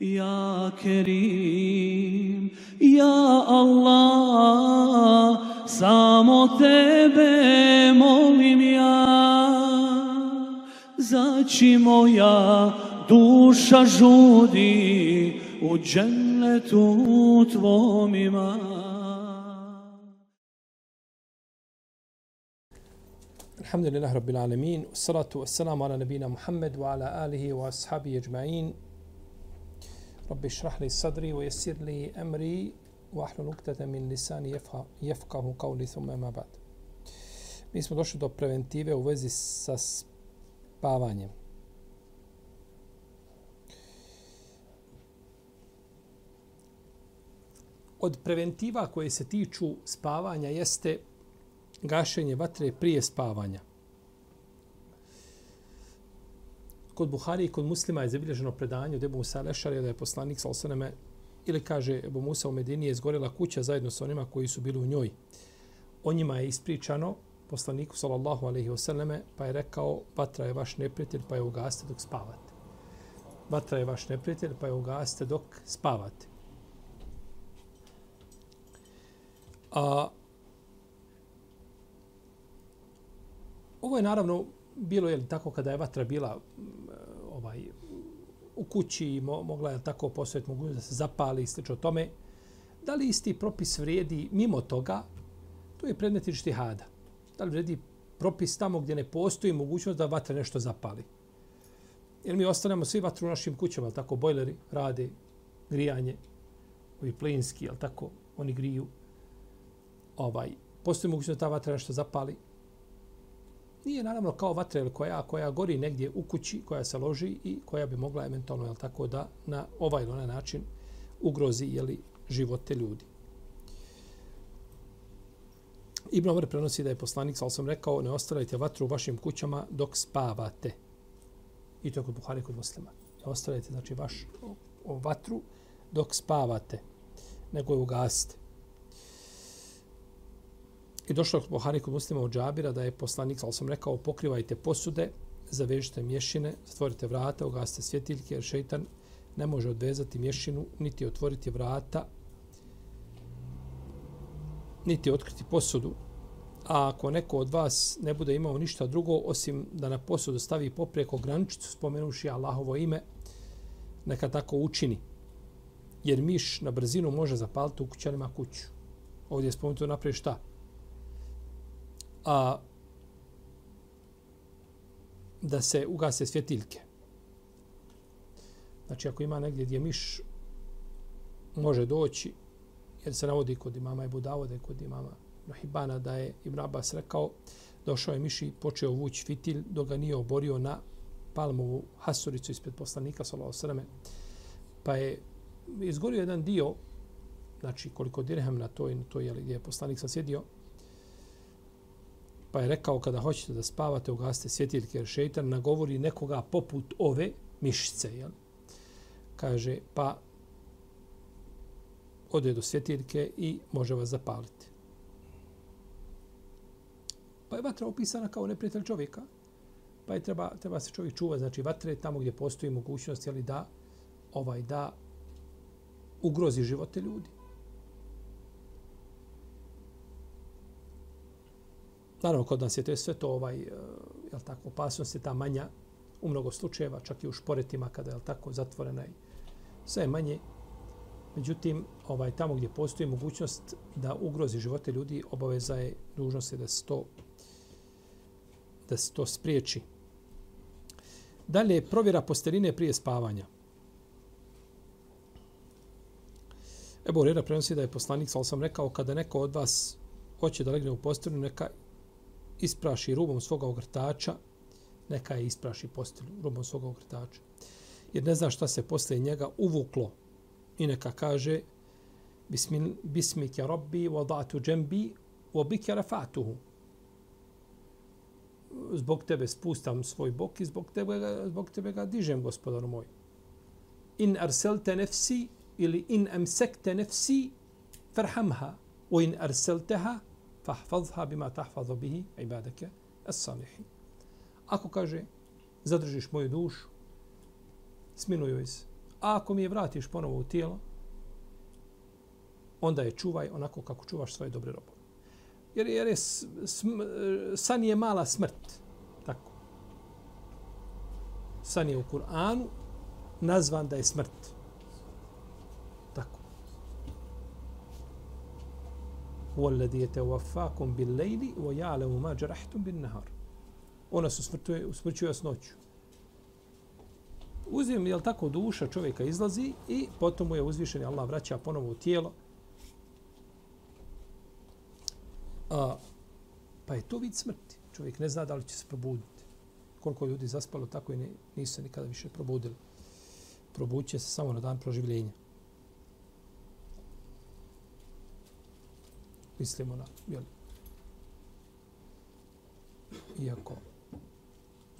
Ja Kerim, ja Allah, samo tebe molim ja. Zaći moja duša žudi u džennetu tvom ima. Alhamdulillah Rabbil Alamin, salatu wassalamu ala nabina Muhammed wa ala alihi wa ashabi ajma'in. Rabbi šrah li sadri wa jesir li emri wa ahlu nuktata min lisani jefkahu qavli thumma ma ba'd. Mi smo došli do preventive u vezi sa spavanjem. Od preventiva koje se tiču spavanja jeste gašenje vatre prije spavanja. Kod Buhari i kod muslima je zabilježeno predanje od Ebu Musa Lešarija da je poslanik sa osaneme ili kaže Ebu Musa u Medini je zgorela kuća zajedno sa onima koji su bili u njoj. O njima je ispričano poslaniku sallallahu alaihi wasallame pa je rekao vatra je vaš neprijatelj pa je ugaste dok spavate. Vatra je vaš neprijatelj pa je ugaste dok spavate. A Ovo je naravno bilo je tako kada je vatra bila ovaj u kući i mo, mogla je tako posvet mogu da se zapali i slično tome. Da li isti propis vrijedi mimo toga? To je predmet ištihada. Da li vrijedi propis tamo gdje ne postoji mogućnost da vatra nešto zapali? Jer mi ostanemo svi vatru u našim kućama, tako bojleri rade grijanje, ovi plinski, jel tako, oni griju. Ovaj, postoji mogućnost da ta vatra nešto zapali? Nije naravno kao vatra koja, koja gori negdje u kući, koja se loži i koja bi mogla eventualno, jel tako, da na ovaj ili onaj način ugrozi jeli, živote ljudi. Ibn Omer prenosi da je poslanik, ali sam rekao, ne ostavljajte vatru u vašim kućama dok spavate. I to je kod Buhari, kod muslima. Ne ostavljajte, znači, vaš o, o vatru dok spavate, nego je ugasite. I došlo je Buhari kod muslima od Džabira da je poslanik, ali sam rekao, pokrivajte posude, zavežite mješine, zatvorite vrata, ugasite svjetiljke, jer šeitan ne može odvezati mješinu, niti otvoriti vrata, niti otkriti posudu. A ako neko od vas ne bude imao ništa drugo, osim da na posudu stavi popreko graničicu, spomenuši Allahovo ime, neka tako učini. Jer miš na brzinu može zapaliti u kućanima kuću. Ovdje je spomenuto napravi šta? A, da se ugase svjetiljke. Znači, ako ima negdje gdje miš može doći, jer se navodi kod imama Ebu Davode, kod imama Rahibana, da je Ibn Abbas rekao, došao je miš i počeo vući fitilj, dok ga nije oborio na palmovu hasuricu ispred poslanika, sallahu sveme, pa je izgorio jedan dio, znači koliko dirhem na to, to je gdje je poslanik sasjedio, sjedio, Pa je rekao kada hoćete da spavate, ugasite svjetiljke jer šeitan nagovori nekoga poput ove mišice. Jel? Kaže, pa ode do svjetiljke i može vas zapaliti. Pa je vatra opisana kao neprijatelj čovjeka. Pa je treba, treba se čovjek čuva, znači vatre tamo gdje postoji mogućnost jeli, da ovaj da ugrozi živote ljudi. Naravno, kod nas je to sve to ovaj, eh, jel tako, opasnost je ta manja u mnogo slučajeva, čak i u šporetima kada je tako zatvorena i sve je manje. Međutim, ovaj tamo gdje postoji mogućnost da ugrozi živote ljudi, obaveza je dužnost je da se to da se to spriječi. Dalje, provjera posteline prije spavanja. Evo, Rera prenosi da je poslanik, sal sam rekao, kada neko od vas hoće da legne u posteljinu, neka ispraši rubom svoga ogrtača, neka je ispraši postelju rubom svoga ogrtača. Jer ne zna šta se posle njega uvuklo. I neka kaže Bismik bismike rabbi, wadatu džembi, wabik ja rafatuhu. Zbog tebe spustam svoj bok i zbog tebe, zbog tebe ga dižem, gospodar moj. In arselte nefsi ili in emsekte nefsi, farhamha. O in arselteha, fahfazha bima tahfazu bihi ibadaka as-salihin. Ako kaže zadržiš moju dušu, smiluj joj se. A ako mi je vratiš ponovo u tijelo, onda je čuvaj onako kako čuvaš svoje dobre robove. Jer, jer je sm, san je mala smrt. Tako. San je u Kur'anu nazvan da je smrt. Tako huwa alladhi yatawaffakum bil-layli wa ya'lamu ma jarahtum bin-nahar. Ona se usmrćuje, usmrćuje s noću. Uzim, jel tako, duša čovjeka izlazi i potom mu je uzvišen i Allah vraća ponovo u tijelo. A, pa je to vid smrti. Čovjek ne zna da li će se probuditi. Koliko ljudi zaspalo, tako i ne, nisu se nikada više probudili. Probuće se samo na dan proživljenja. Mislimo na, jel, iako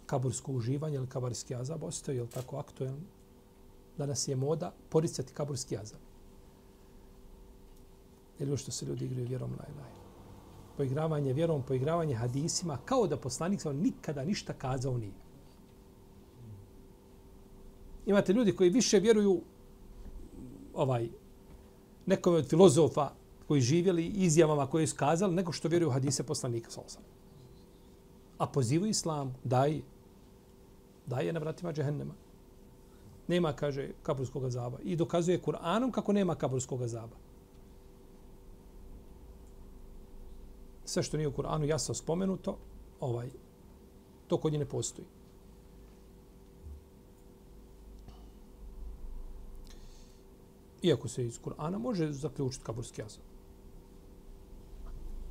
kabursko uživanje ili kabarski azab ostaje, jel tako aktuelno? Danas je moda poricati kaburski azab. Ili što se ljudi igraju vjerom la ilaha poigravanje vjerom, poigravanje hadisima, kao da poslanik sam nikada ništa kazao nije. Imate ljudi koji više vjeruju ovaj nekome od filozofa koji živjeli izjavama koje su kazali, nego što vjeruju hadise poslanika sa A pozivu islam, daj, daj je na vratima džehennema. Nema, kaže, kaburskog zaba. I dokazuje Kur'anom kako nema kaburskog zaba. sve što nije u Kur'anu jasno spomenuto, ovaj, to kod nje ne postoji. Iako se iz Kur'ana može zaključiti kaburski azab.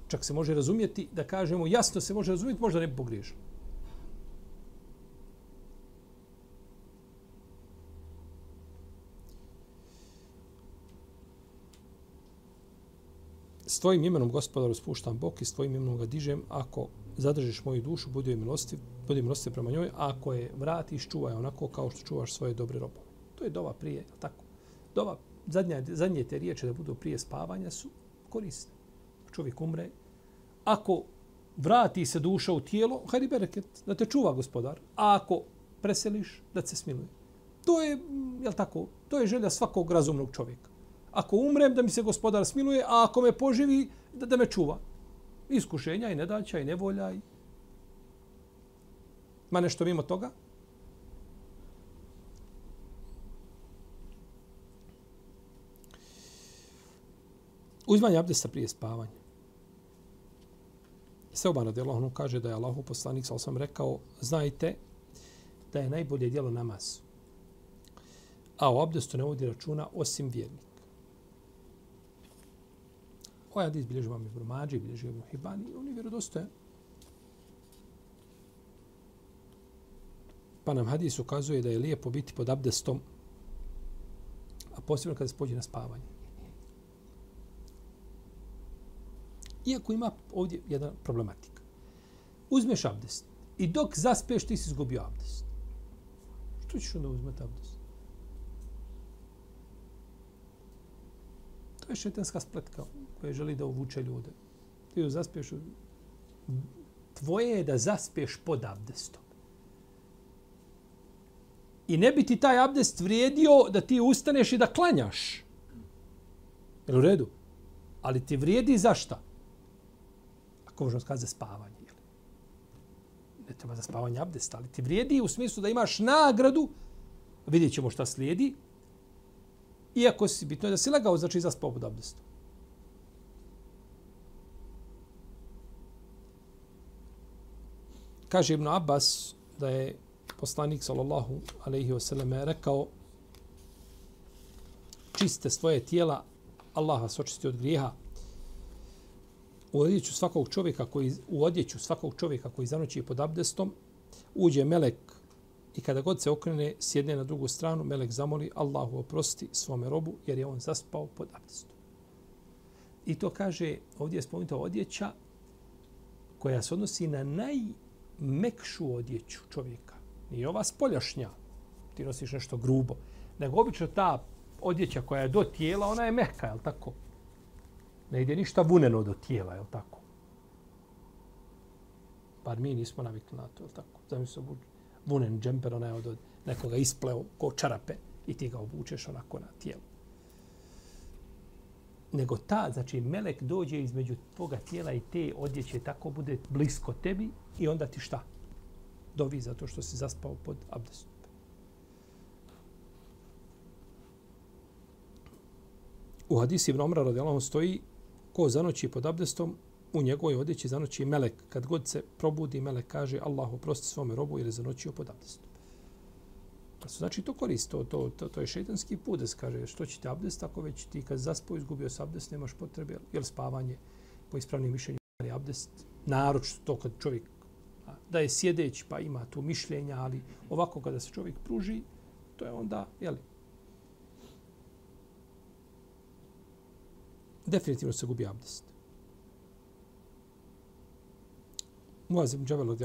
Čak se može razumjeti, da kažemo jasno se može razumjeti, možda ne bi pogriješio. s tvojim imenom gospodaru spuštam bok i s tvojim imenom ga dižem ako zadržiš moju dušu, budi milostiv, budi milostiv prema njoj, a ako je vratiš, čuvaj onako kao što čuvaš svoje dobre robove. To je dova prije, tako? Dova, zadnja, zadnje te riječi da budu prije spavanja su korisne. Čovjek umre. Ako vrati se duša u tijelo, hajdi bereket, da te čuva gospodar. A ako preseliš, da se smiluje. To je, je tako, to je želja svakog razumnog čovjeka ako umrem da mi se gospodar smiluje, a ako me poživi da, da me čuva. Iskušenja i nedaća i nevolja. I... Ma nešto mimo toga? Uzmanje abdesta prije spavanja. Seoban radi Allah, kaže da je Allahu poslanik, sa osam rekao, znajte da je najbolje djelo namaz. A o abdestu ne vodi računa osim vjernik. Ovaj hadis bilježi vam Ibn Mađi, bilježi Ibn Hibani, on je vjerodostojan. Pa nam hadis ukazuje da je lijepo biti pod abdestom, a posebno kada se pođe na spavanje. Iako ima ovdje jedna problematika. Uzmeš abdest i dok zaspeš ti si izgubio abdest. Što ćeš onda uzmeti abdest? To je šetanska spletka koja želi da uvuče ljude. Ti ju zaspeš. u... Tvoje je da zaspeš pod abdestom. I ne bi ti taj abdest vrijedio da ti ustaneš i da klanjaš. Je u redu? Ali ti vrijedi za šta? Kako možemo skazati za spavanje. Jel? Ne treba za spavanje abdest, ali ti vrijedi u smislu da imaš nagradu. Vidjet ćemo šta slijedi. Iako si bitno je da si legao, znači za spavu pod abdestom. Kaže Ibn Abbas da je poslanik sallallahu alejhi ve rekao čiste svoje tijela Allah vas očisti od grijeha u odjeću svakog čovjeka koji u odjeću svakog čovjeka koji zanoći pod abdestom uđe melek i kada god se okrene sjedne na drugu stranu melek zamoli Allahu oprosti svome robu jer je on zaspao pod abdestom i to kaže ovdje je spomenuta odjeća koja se odnosi na najmekšu odjeću čovjeka. Nije ova spoljašnja, ti nosiš nešto grubo, nego obično ta odjeća koja je do tijela, ona je mehka, je tako? Ne ide ništa vuneno do tijela, je tako? Bar mi nismo navikli na to, je tako? Zamisli vunen džemper, onaj od nekoga ispleo ko čarape i ti ga obučeš onako na tijelo. Nego ta, znači, melek dođe između tvoga tijela i te odjeće, tako bude blisko tebi i onda ti šta? Dovi zato što si zaspao pod abdestom. U hadisi Ibn Omra radijalahu stoji ko zanoći pod abdestom u njegovoj odjeći zanoći melek. Kad god se probudi, melek kaže Allah oprosti svome robu jer je zanoćio pod abdestom. Pa su znači to korist, to, to, to, to je šeitanski put da se kaže što će ti abdest ako već ti kad zaspo izgubio se abdest nemaš potrebe, jer spavanje po ispravnim mišljenju je abdest, naroč to kad čovjek da je sjedeć pa ima tu mišljenja, ali ovako kada se čovjek pruži, to je onda, jeli, definitivno se gubi abdest. Muaz ibn Džabel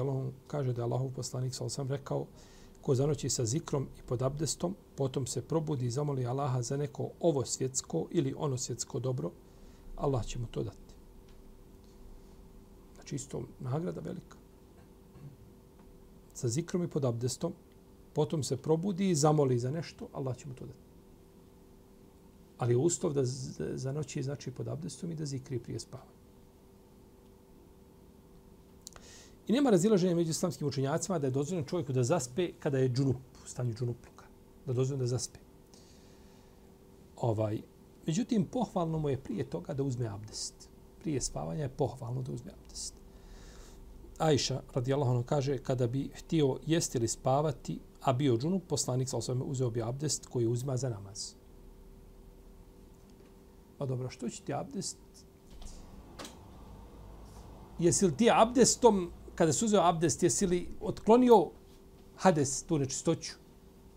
kaže da je Allahov poslanik sa osam rekao ko zanoći sa zikrom i pod abdestom, potom se probudi i zamoli Allaha za neko ovo svjetsko ili ono svjetsko dobro, Allah će mu to dati. Znači isto nagrada velika. Sa zikrom i pod abdestom, potom se probudi i zamoli za nešto, Allah će mu to dati. Ali uslov da za noći znači pod abdestom i da zikri prije spavanja. I nema razilaženja među islamskim učenjacima da je dozvoljeno čovjeku da zaspe kada je džunup, u stanju džunupluka. Da je dozvoljeno da zaspe. Ovaj, međutim, pohvalno mu je prije toga da uzme abdest. Prije spavanja je pohvalno da uzme abdest. Ajša, radijallahu anhu, kaže, kada bi htio jesti ili spavati, a bio džunup, poslanik sa osvame uzeo bi abdest koji uzima za namaz. Pa dobro, što će ti abdest? Jesi li ti abdestom kada si uzeo abdest, jesi li otklonio hades, tu nečistoću?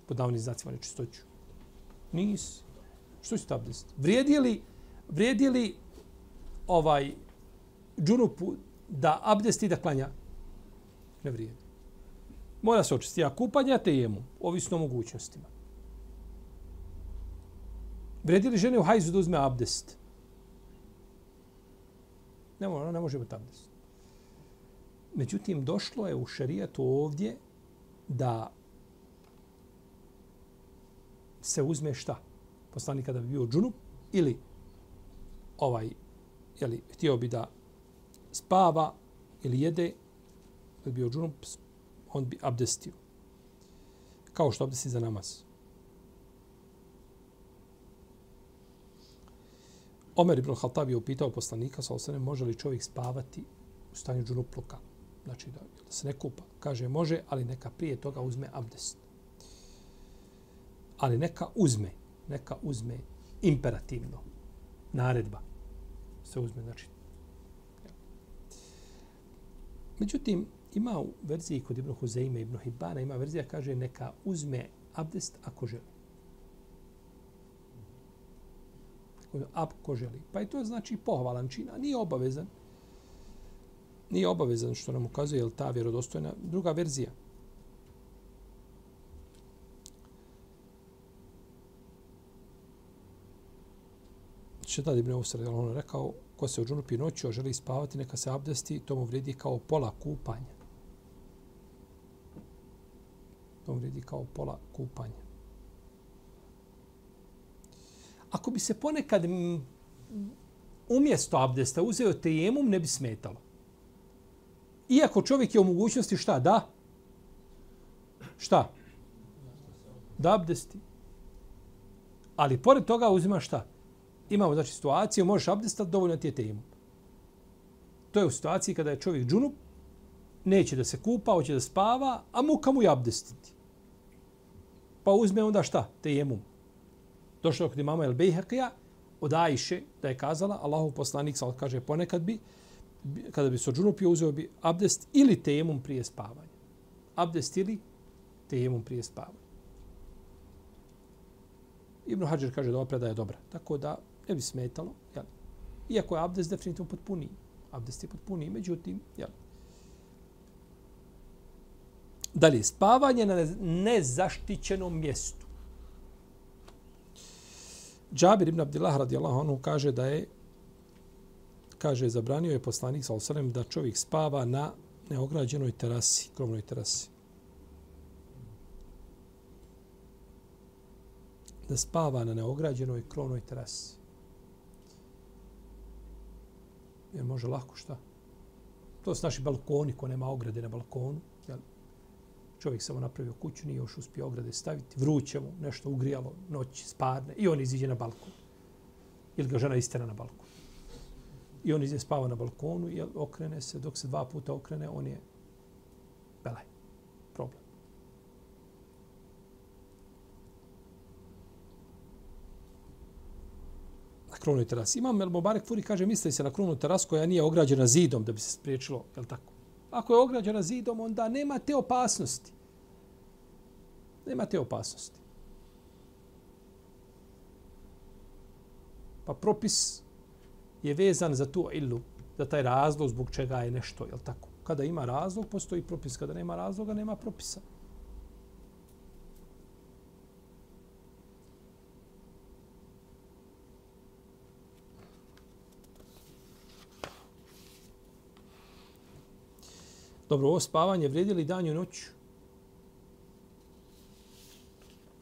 Pod navnim znacima nečistoću. Nis. Što će abdest? Vrijedi li, vrijedi li ovaj džunupu da abdesti da klanja? Ne vrijedi. Mora se očistiti. A kupanja te jemu, ovisno o mogućnostima. Vredi li žene u hajzu da uzme abdest? Ne, ne može imati abdest. Međutim, došlo je u šarijetu ovdje da se uzme šta? Poslanik kada bi bio džunup ili ovaj, jeli, htio bi da spava ili jede, da bi bio džunup, on bi abdestio. Kao što abdesti za namaz. Omer ibn Khattab je upitao poslanika, sa osanem, može li čovjek spavati u stanju džunupluka? znači da, da se ne kupa. Kaže, može, ali neka prije toga uzme abdest. Ali neka uzme, neka uzme imperativno. Naredba se uzme, znači. Međutim, ima u verziji kod Ibn Huzeime i Ibn Hibana, ima verzija kaže neka uzme abdest ako želi. Ako želi. Pa i to znači pohvalan čin, a nije obavezan nije obavezan što nam ukazuje je ta vjerodostojna druga verzija. Šetad ibn Usar je on rekao ko se u džunupi noću, a želi spavati, neka se abdesti, to mu vredi kao pola kupanja. To mu vredi kao pola kupanja. Ako bi se ponekad umjesto abdesta uzeo tejemum, ne bi smetalo. Iako čovjek je u mogućnosti šta? Da? Šta? Da abdesti. Ali pored toga uzima šta? Imamo znači situaciju, možeš abdestat, dovoljno ti je temu. To je u situaciji kada je čovjek džunup, neće da se kupa, hoće da spava, a muka mu je abdestiti. Pa uzme onda šta? Tejemum. Došlo kod imama El Bejhaqija, od Ajše, da je kazala, Allahu poslanik, sal kaže, ponekad bi, kada bi se džunupio, uzeo bi abdest ili tejemum prije spavanja. Abdest ili tejemum prije spavanja. Ibn Hajar kaže da ova predaja je dobra. Tako da ne bi smetalo. Jel? Iako je abdest definitivno potpuniji. Abdest je potpuniji, međutim, jel? Dalje, spavanje na nezaštićenom mjestu. Džabir ibn Abdillah radijallahu anhu kaže da je kaže, zabranio je poslanik sa osalem da čovjek spava na neograđenoj terasi, krovnoj terasi. da spava na neograđenoj krovnoj terasi. Jer može lako šta? To su naši balkoni ko nema ograde na balkonu. Čovjek samo napravio kuću, nije još uspio ograde staviti. Vruće mu, nešto ugrijalo, noć spadne i on iziđe na balkon. Ili ga žena istera na balkon. I on iziđe spava na balkonu i okrene se, dok se dva puta okrene, on je belaj. Problem. Na krovnoj terasi. Imam El Mubarek Furi kaže, misli se na krovnu terasu koja nije ograđena zidom da bi se spriječilo, je tako? Ako je ograđena zidom, onda nema te opasnosti. Nema te opasnosti. Pa propis je vezan za tu ilu, za taj razlog zbog čega je nešto, je tako? Kada ima razlog, postoji propis. Kada nema razloga, nema propisa. Dobro, ovo spavanje vrijedi li danju noću?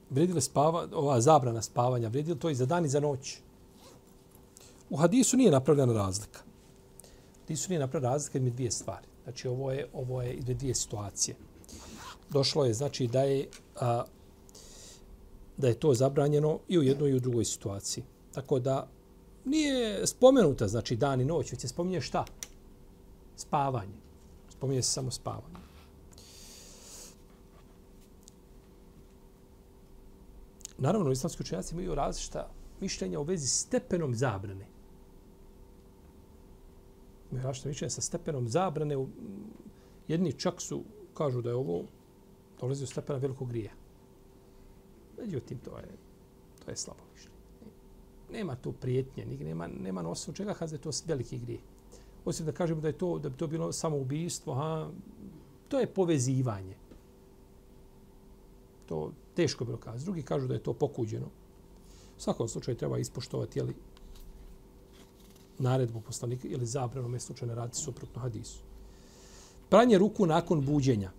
Vrijedi li spava, ova zabrana spavanja, Vrijedi li to i za dan i za noć? U hadisu nije napravljena razlika. U hadisu nije napravljena razlika između dvije stvari. Znači, ovo je, ovo je između dvije situacije. Došlo je, znači, da je, a, da je to zabranjeno i u jednoj i u drugoj situaciji. Tako da nije spomenuta, znači, dan i noć, već se spominje šta? Spavanje. Spominje se samo spavanje. Naravno, islamski učenjaci imaju različita mišljenja u vezi stepenom zabrane. Imaju različita mišljenja sa stepenom zabrane. Jedni čak su, kažu da je ovo dolazi u stepena velikog grija. Međutim, to je, to je slabo mišljenje. Nema tu prijetnje, nema, nema na osnovu čega kada je to veliki grije osim da kažemo da je to da bi to bilo samo ubistvo, ha, to je povezivanje. To teško bilo kazati. Drugi kažu da je to pokuđeno. U svakom slučaju treba ispoštovati jeli, naredbu poslanika ili zabranu me ne raditi suprotno hadisu. Pranje ruku nakon buđenja.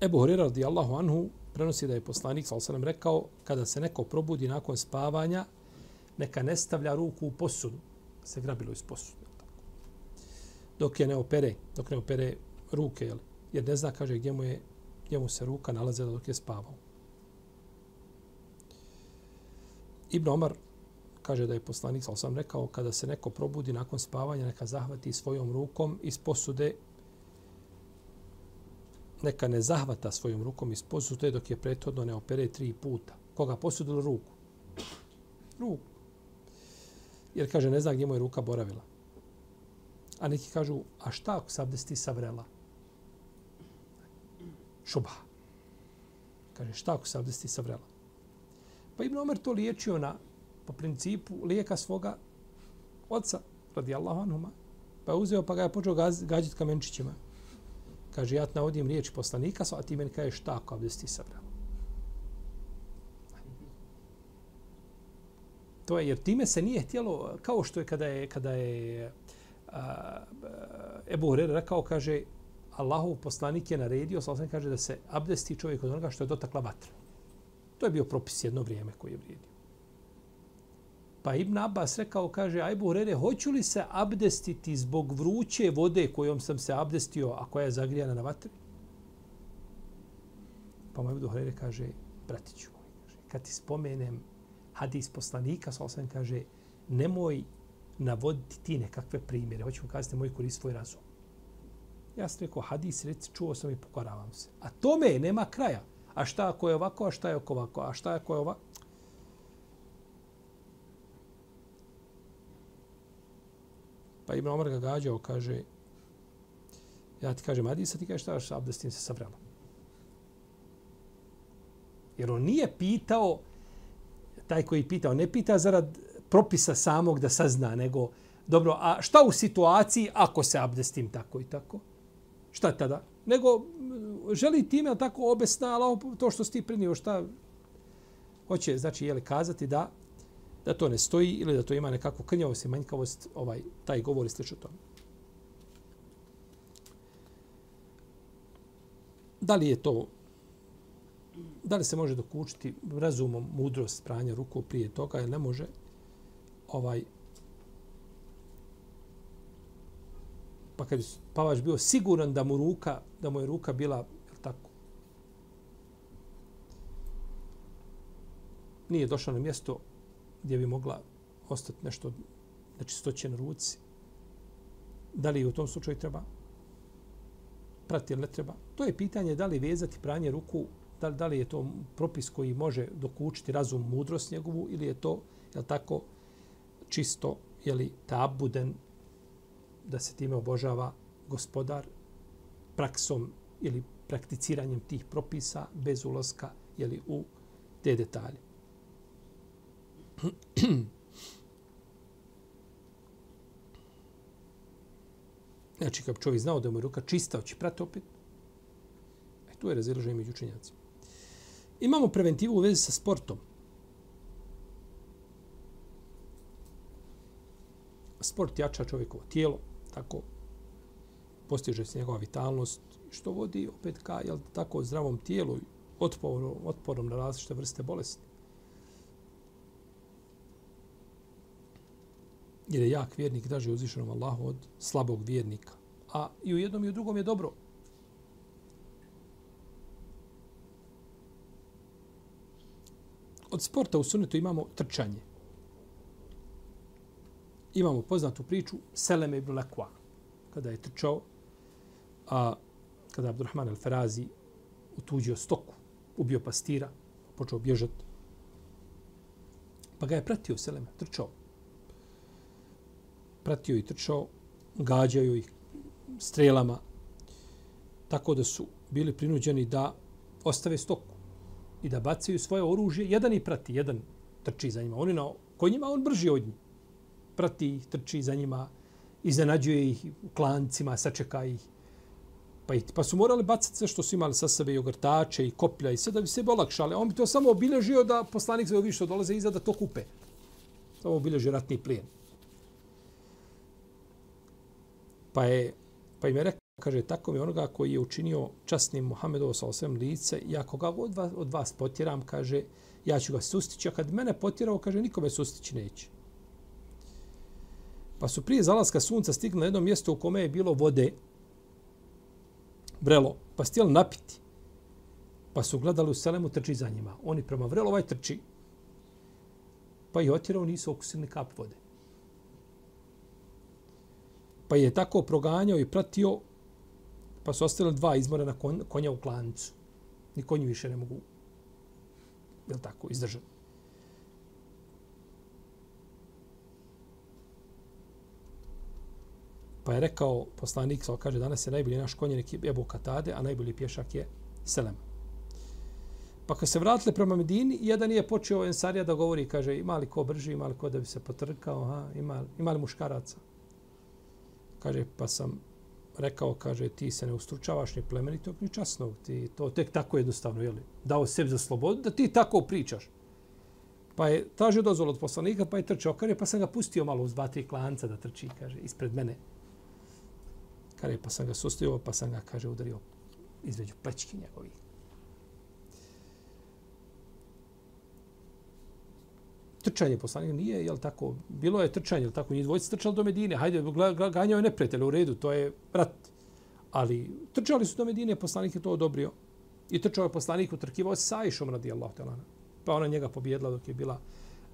Ebu Horira radijallahu anhu prenosi da je poslanik sallallahu osanem rekao kada se neko probudi nakon spavanja neka ne stavlja ruku u posudu se grabilo iz posude. Dok je ne opere, dok ne opere ruke, jel? jer ne zna, kaže, gdje mu, je, gdje mu se ruka nalazila dok je spavao. Ibn Omar kaže da je poslanik, ali sam rekao, kada se neko probudi nakon spavanja, neka zahvati svojom rukom iz posude, neka ne zahvata svojom rukom iz posude dok je prethodno ne opere tri puta. Koga posudilo ruku? Ruku jer kaže ne zna gdje mu je ruka boravila. A neki kažu, a šta ako se abdesti savrela? Šubha. Kaže, šta ako se abdesti savrela? Pa Ibn Omer to liječio na, po principu, lijeka svoga oca, radijallahu anhuma. Pa je uzeo pa ga je počeo gaz, gađati kamenčićima. Kaže, ja te navodim riječ poslanika, a ti meni kaže šta ako abdesti savrela? To je jer time se nije htjelo kao što je kada je kada je a, Ebu Hurere rekao kaže Allahov poslanik je naredio sa kaže da se abdesti čovjek od onoga što je dotakla vatra. To je bio propis jedno vrijeme koji je vrijedio. Pa Ibn Abbas rekao, kaže, Ajbu Hurere, hoću li se abdestiti zbog vruće vode kojom sam se abdestio, a koja je zagrijana na vatri? Pa mu Ibn Hurere kaže, bratiću, kaže, kad ti spomenem hadis poslanika, sa osam kaže, nemoj navoditi ti nekakve primjere. Hoću vam kazati, moj korist svoj razum. Ja sam rekao, hadis, reci, čuo sam i pokoravam se. A tome nema kraja. A šta ako je ovako, a šta je ako ovako, a šta ako je ovako? Pa Ibn Omar ga gađao, kaže, ja ti kažem, Adisa, ti kažeš šta, šta abdestim se savrela. Jer on nije pitao, taj koji pitao, ne pita zarad propisa samog da sazna, nego, dobro, a šta u situaciji ako se abdestim tako i tako? Šta tada? Nego, želi time tako obesna, ali to što si ti prinio, šta hoće, znači, je li kazati da da to ne stoji ili da to ima nekakvu krnjavost i manjkavost, ovaj, taj govor i slično tome. Da li je to Da li se može dokučiti razumom mudrost pranja ruku prije toga ili ne može? Ovaj, pa kad je spavač bio siguran da mu ruka, da mu je ruka bila, je tako? Nije došao na mjesto gdje bi mogla ostati nešto nečistoće na ruci. Da li u tom slučaju treba prati ili ne treba? To je pitanje da li vezati pranje ruku, da li, da li je to propis koji može dokučiti razum, mudrost njegovu ili je to, je tako, čisto, je li tabuden, da se time obožava gospodar praksom ili prakticiranjem tih propisa bez ulaska jeli, u te detalje. Znači, kad čovjek znao da mu je ruka čista, hoće prati opet. E, tu je razilaženje među učenjacima. Imamo preventivu u vezi sa sportom. Sport jača čovjekovo tijelo, tako postiže se njegova vitalnost, što vodi opet ka jel, tako zdravom tijelu i otporom, otporom na različite vrste bolesti. Jer je jak vjernik draži uzvišenom Allahu od slabog vjernika. A i u jednom i u drugom je dobro. Od sporta u sunetu imamo trčanje imamo poznatu priču Seleme ibn Lekwa, kada je trčao, a kada je Abdurrahman al-Farazi utuđio stoku, ubio pastira, počeo bježati. Pa ga je pratio Seleme, trčao. Pratio i trčao, gađaju ih strelama, tako da su bili prinuđeni da ostave stoku i da bacaju svoje oružje. Jedan i prati, jedan trči za njima. Oni na konjima, on brži od njih prati ih, trči za njima, iznenađuje ih u klancima, sačeka ih. Pa, ih, pa su morali bacati sve što su imali sa sebe, i ogrtače i koplja i sve da bi se olakšali. On bi to samo obilježio da poslanik zove što dolaze iza da to kupe. Samo obilježio ratni plijen. Pa je, pa im je rekao, kaže, tako mi onoga koji je učinio časnim Muhammedovo sa osvem lice, ja koga od vas, od vas potjeram, kaže, ja ću ga sustići, a kad mene potjerao, kaže, nikome sustići neće. Pa su prije zalaska sunca stigli na jedno mjesto u kome je bilo vode, vrelo, pa su htjeli napiti. Pa su gledali u selemu trči za njima. Oni prema vrelo ovaj trči. Pa i otjerao nisu okusili kap vode. Pa je tako proganjao i pratio, pa su ostale dva izmorena konja u klancu. Ni konji više ne mogu, je tako, izdržati. Pa je rekao poslanik, sa kaže, danas je najbolji naš konjenik Ebu Katade, a najbolji pješak je Selem. Pa kad se vratile prema Medini, jedan je počeo Ensarija da govori, kaže, ima li ko brži, ima li ko da bi se potrkao, ha? Ima, ima li muškaraca? Kaže, pa sam rekao, kaže, ti se ne ustručavaš ni plemenitog, ni časnog. Ti to tek tako jednostavno, jeli, dao sebi za slobodu, da ti tako pričaš. Pa je tražio dozvol od poslanika, pa je trčao, kaže, pa sam ga pustio malo uz dva, tri klanca da trči, kaže, ispred mene. Kaže, pa sam ga sustio, pa sam ga, kaže, udario između plečki njegovih. Trčanje poslanika nije, jel tako, bilo je trčanje, jel tako, njih dvojica trčali do Medine, hajde, ganjao je neprijatelj u redu, to je rat. Ali trčali su do Medine, poslanik je to odobrio. I trčao je poslanik, utrkivao se sa Aishom radi Allah. Pa ona njega pobjedila dok je bila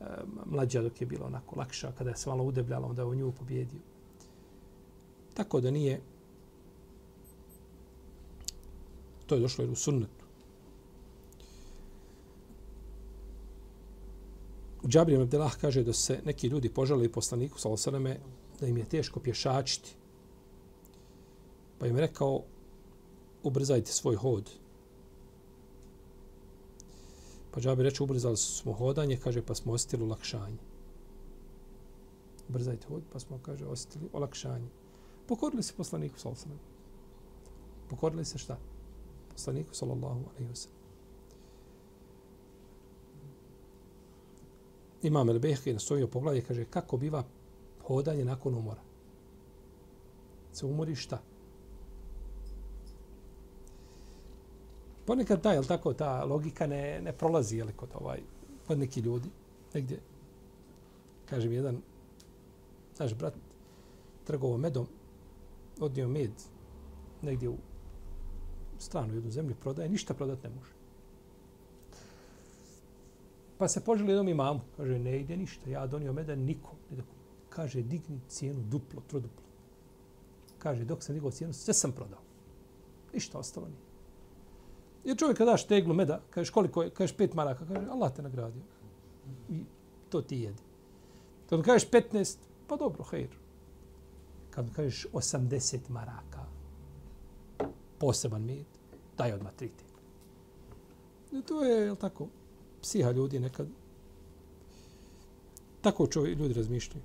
e, mlađa, dok je bila onako lakša, kada je se malo udebljala, onda je u nju pobjedio. Tako da nije, To je došlo u sunnetu. Džabir Abdelah kaže da se neki ljudi požalili poslaniku sa osaname da im je teško pješačiti. Pa im je rekao ubrzajte svoj hod. Pa Džabir reče ubrzali smo hodanje, kaže pa smo osjetili olakšanje. Ubrzajte hod, pa smo, kaže, osjetili olakšanje. Pokorili se poslaniku sa osaname. Pokorili se šta? poslaniku sallallahu alaihi wa sallam. Imam El Behke na svojoj poglavlje kaže kako biva hodanje nakon umora. Se umori šta? Ponekad da, jel tako, ta logika ne, ne prolazi, jel, kod ovaj, kod neki ljudi, negdje, kaže mi jedan, naš brat, trgovo medom, odnio med, negdje u stranu jednu zemlju prodaje, ništa prodat ne može. Pa se poželi jednom imamu, kaže, ne ide ništa, ja donio meda nikom. Kaže, digni cijenu duplo, troduplo. Kaže, dok sam digao cijenu, sve sam prodao. Ništa ostalo nije. Jer čovjek kada daš teglu meda, kažeš koliko je, kažeš pet maraka, kaže Allah te nagradio. I to ti jedi. Kad kažeš 15, pa dobro, hejr. Kad kažeš 80 maraka, poseban med, daj odmah tri tegle. To je, je tako, psiha ljudi nekad. Tako čovjek, ljudi razmišljaju.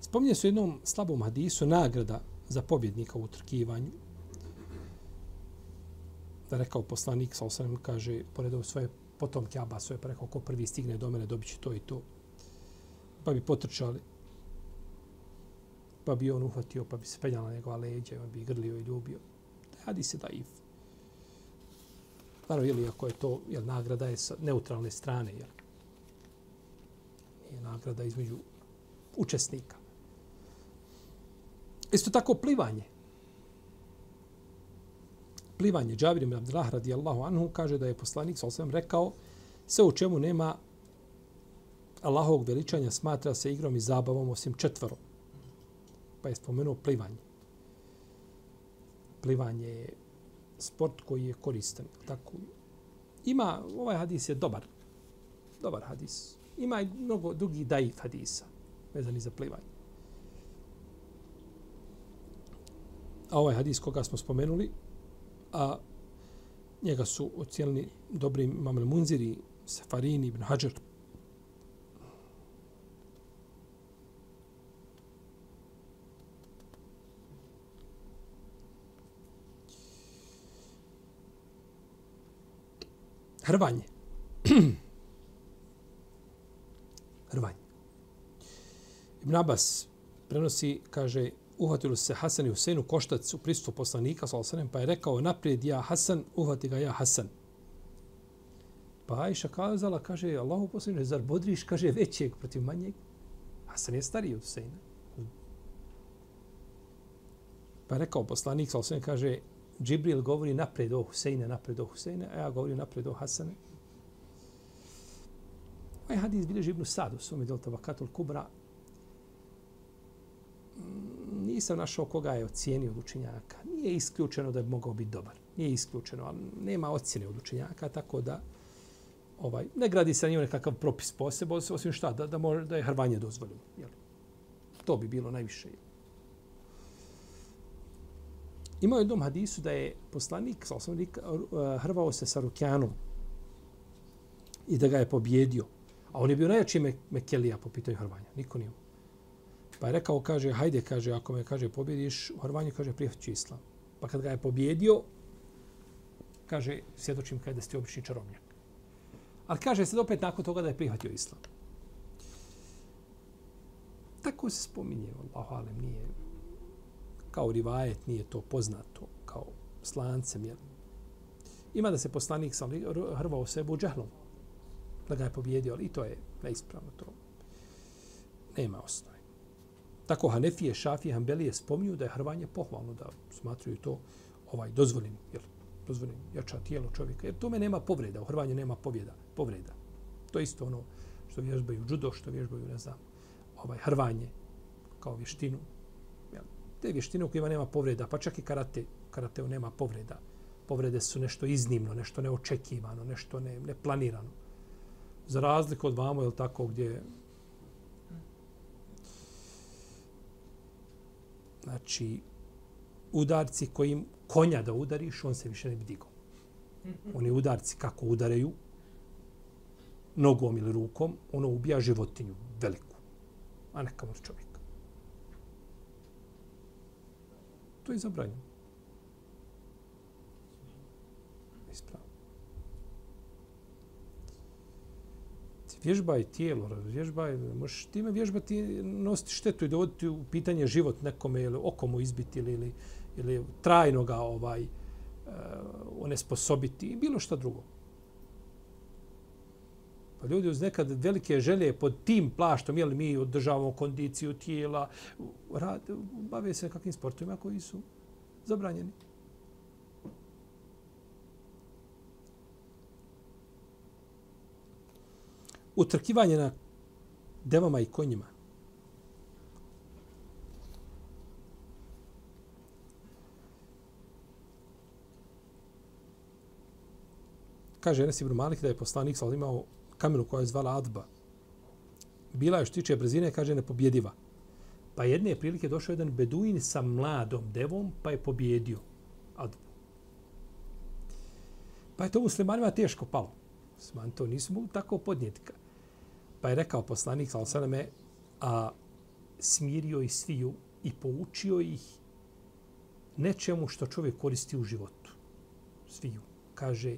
Spominje su jednom slabom hadisu nagrada za pobjednika u utrkivanju. Da rekao poslanik, sa osam kaže, poredao svoje potomke Abasove, pa rekao, ko prvi stigne do mene, dobit će to i to. Pa bi potrčali. Pa bi on uhvatio, pa bi se penjala na njegova leđa, on bi grlio i ljubio. Taj hadis se da. Naravno, ili ako je to, jel, nagrada je sa neutralne strane, jel? Nije nagrada između učesnika. Isto tako plivanje. Plivanje. Džabir ibn Abdullah radijallahu anhu kaže da je poslanik sa rekao sve u čemu nema Allahovog veličanja smatra se igrom i zabavom osim četvoro. Pa je spomenuo plivanje. Plivanje je sport koji je koristan. Tako. Ima, ovaj hadis je dobar. Dobar hadis. Ima i mnogo drugih daif hadisa vezani za plivanje. A ovaj hadis koga smo spomenuli, a njega su ocijenili dobrim Imam Munziri, Sefarini, Ibn Hajar. Hrvanje. Hrvanje. Ibn Abbas prenosi, kaže, uhvatilo se Hasan i Huseinu koštac u pristupu poslanika, sallam, pa je rekao naprijed ja Hasan, uhvati ga ja Hasan. Pa Ajša kazala, kaže, Allahu poslanik, zar bodriš, kaže, većeg protiv manjeg? Hasan je stariji od Huseina. Pa je rekao poslanik, sallam, kaže, Džibril govori napred o Huseine, napred o Huseine, a ja govorim napred o Hasane. Ovaj hadis bilježi Ibn Sad u svome delu Tabakatul Kubra, mm, nisam našao koga je ocijenio od učenjaka. Nije isključeno da bi mogao biti dobar. Nije isključeno, ali nema ocjene od učenjaka, tako da ovaj, ne gradi se na njoj nekakav propis posebo, osim šta, da, da, može, da je hrvanje dozvoljeno. Jel? To bi bilo najviše. Ima u jednom hadisu da je poslanik, sa osam eh, hrvao se sa Rukjanom i da ga je pobjedio. A on je bio najjači me, Mekelija po pitanju hrvanja. Niko nije. Pa je rekao, kaže, hajde, kaže, ako me, kaže, pobjediš, u Hrvanju, kaže, prihvaću islam. Pa kad ga je pobjedio, kaže, svjedočim kada ste obični čarobnjak. Ali kaže se opet nakon toga da je prihvatio islam. Tako se spominje, Allahu alem, nije kao rivajet, nije to poznato, kao slancem, jel? Ima da se poslanik sam hrvao sebu džehlom, da ga je pobjedio, ali i to je neispravno to. Nema osnove. Tako Hanefije, Šafije, Hanbelije spominju da je hrvanje pohvalno, da smatruju to ovaj dozvoljen, jel, dozvoljen jača tijelo čovjeka. Jer tome nema povreda, u hrvanju nema pobjeda, povreda. To je isto ono što vježbaju judo, što vježbaju, ne znam, ovaj hrvanje kao vještinu. Te vještine u kojima nema povreda, pa čak i karate, karateu nema povreda. Povrede su nešto iznimno, nešto neočekivano, nešto ne, neplanirano. Za razliku od vamo, je tako, gdje znači, udarci kojim konja da udariš, on se više ne bi digao. Oni udarci kako udareju, nogom ili rukom, ono ubija životinju veliku, a neka kamor. To je zabranjeno. vježbaj tijelo, vježbaj, možeš time vježbati, nositi štetu i dovoditi u pitanje život nekome ili okomu izbiti ili, ili, ili trajno ga ovaj, uh, onesposobiti i bilo šta drugo. Pa ljudi uz nekad velike želje pod tim plaštom, jel mi održavamo kondiciju tijela, rad, bave se kakvim sportovima koji su zabranjeni. Utrkivanje na devama i konjima. Kaže Enes Ibn Malik da je poslanik sa imao kamenu koja je zvala Adba. Bila je što tiče brzine, kaže nepobjediva. Pa jedne prilike došao jedan beduin sa mladom devom, pa je pobjedio Adbu. Pa je to muslimanima teško palo. Muslimani to nisu mogli tako podnijeti. Pa je rekao poslanik, ali sada me a smirio i sviju i poučio ih nečemu što čovjek koristi u životu. Sviju. Kaže,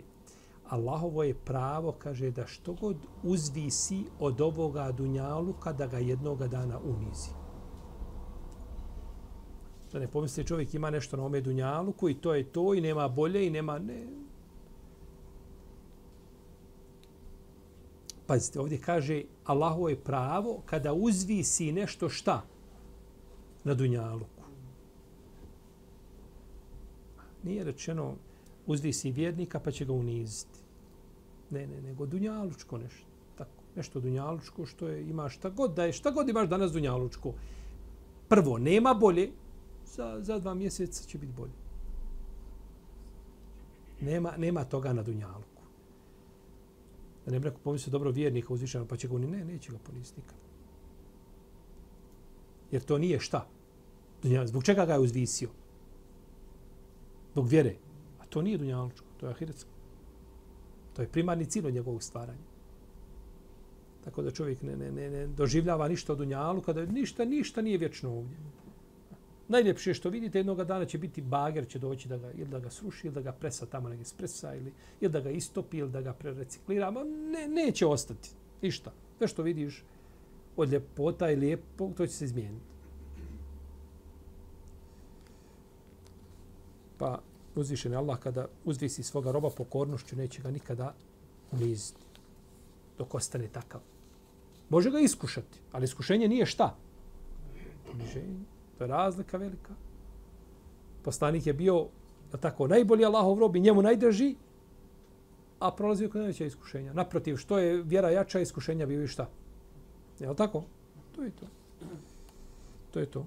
Allahovo je pravo, kaže, da što god uzvisi od ovoga dunjalu kada ga jednoga dana unizi. Da ne pomisli čovjek ima nešto na ome dunjalu koji to je to i nema bolje i nema... Ne. Pazite, ovdje kaže Allahovo je pravo kada uzvisi nešto šta na dunjalu. Nije rečeno uzvisi vjernika pa će ga uniziti. Ne, ne, nego dunjalučko nešto. Tako, nešto dunjalučko što je, ima šta god da je, šta god imaš danas dunjalučko. Prvo, nema bolje, za, za dva mjeseca će biti bolje. Nema, nema toga na dunjaluku. Da ne bi neko pomislio dobro vjernika uzvišeno, pa će ga ne, neće ga poniziti nikada. Jer to nije šta. Zbog čega ga je uzvisio? Zbog vjere. To nije dunjalučko, to je ahiretsko. To je primarni cilj od njegovog stvaranja. Tako da čovjek ne, ne, ne, ne doživljava ništa od dunjalu, kada ništa, ništa nije vječno ovdje. Najljepše što vidite, jednog dana će biti bager, će doći da ga, ili da ga sruši, ili da ga presa tamo negdje spresa, ili, ili da ga istopi, ili da ga prereciklira. Ne, neće ostati. Ništa. Sve što vidiš od ljepota i lijepog, to će se izmijeniti. Pa uzvišen je Allah kada uzvisi svoga roba pokornošću, neće ga nikada uniziti dok ostane takav. Može ga iskušati, ali iskušenje nije šta? Uniženje. To je razlika velika. Poslanik je bio da tako najbolji Allahov rob i njemu najdraži, a prolazio kod najveća iskušenja. Naprotiv, što je vjera jača, iskušenja bio i šta? Je li tako? To je to. To je to.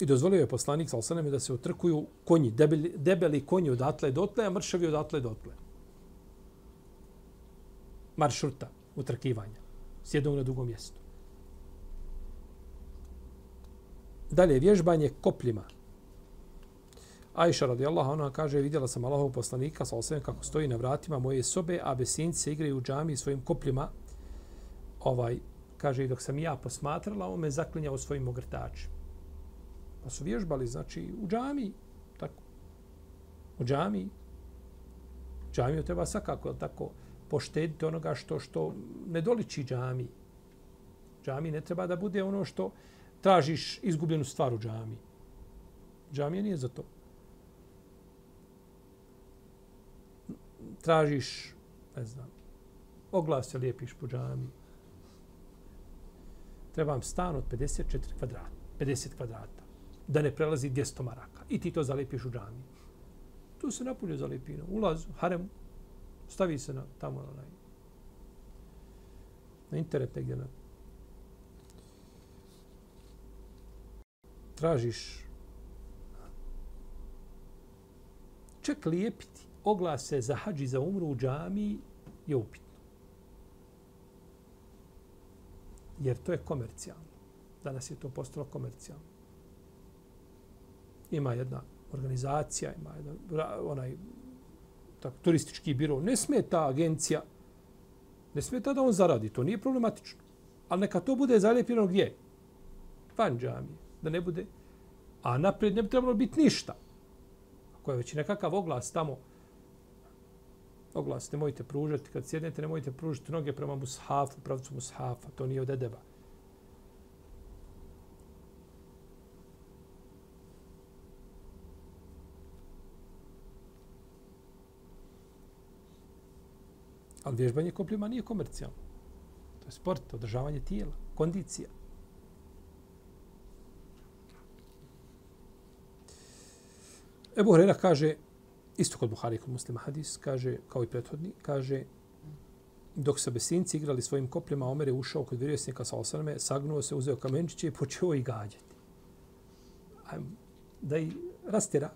I dozvolio je poslanik sa osaneme da se utrkuju konji, debeli, debeli konji odatle dotle, a mršavi odatle dotle. Maršruta utrkivanja. S jednog na drugom mjestu. Dalje, vježbanje kopljima. Ajša radijallahu anha kaže, vidjela sam Allahov poslanika sa osvijem kako stoji na vratima moje sobe, a besinci igraju u džami svojim kopljima. Ovaj, kaže, dok sam ja posmatrala, on me zaklinjao svojim ogrtačima. Pa su vježbali, znači, u džami. Tako. U džami. Džamiju treba svakako tako poštediti onoga što što ne doliči džami. Džami ne treba da bude ono što tražiš izgubljenu stvar u džami. Džamija nije za to. Tražiš, ne znam, oglas se lijepiš po džami. Trebam stan od 54 kvadrata. 50 kvadrata da ne prelazi 200 maraka. I ti to zalepiš u džami. Tu se napolje zalepi na ulaz, harem, stavi se na tamo na, na internet negdje na tražiš čak lijepiti oglase za hađi za umru u džami je upitno. Jer to je komercijalno. Danas je to postalo komercijalno ima jedna organizacija, ima jedan onaj tak, turistički biro. Ne smije ta agencija, ne smije ta da on zaradi, to nije problematično. Ali neka to bude zalijepljeno gdje? Van džamije, da ne bude. A naprijed ne bi trebalo biti ništa. Ako je već nekakav oglas tamo, oglas nemojte pružati, kad sjednete nemojte pružiti noge prema mushafu, pravcu mushafa, to nije od edeba. Ali vježbanje kopljima nije komercijalno. To je sport, održavanje tijela, kondicija. Ebu Hrera kaže, isto kod Buhari kod muslima hadis, kaže, kao i prethodni, kaže, dok se besinci igrali svojim kopljima, Omer je ušao kod vjerovjesnika sa osaname, sagnuo se, uzeo kamenčiće i počeo ih gađati. Ajmo, da i rastira.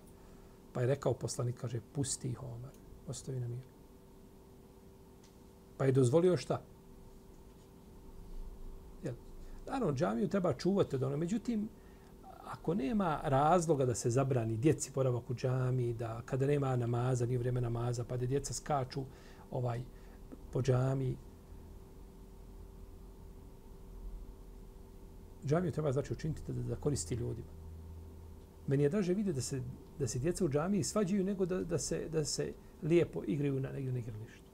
Pa je rekao poslanik, kaže, pusti ih, Omer, ostavi na miru. Pa je dozvolio šta? Jel? Naravno, džamiju treba čuvati od ono. Međutim, ako nema razloga da se zabrani djeci boravak u džami, da kada nema namaza, nije vrijeme namaza, pa da djeca skaču ovaj po džami, džamiju treba znači učiniti da, da koristi ljudima. Meni je draže vidjeti da se, da se djeca u džamiji svađaju nego da, da, se, da se lijepo igraju na negdje na igralištu.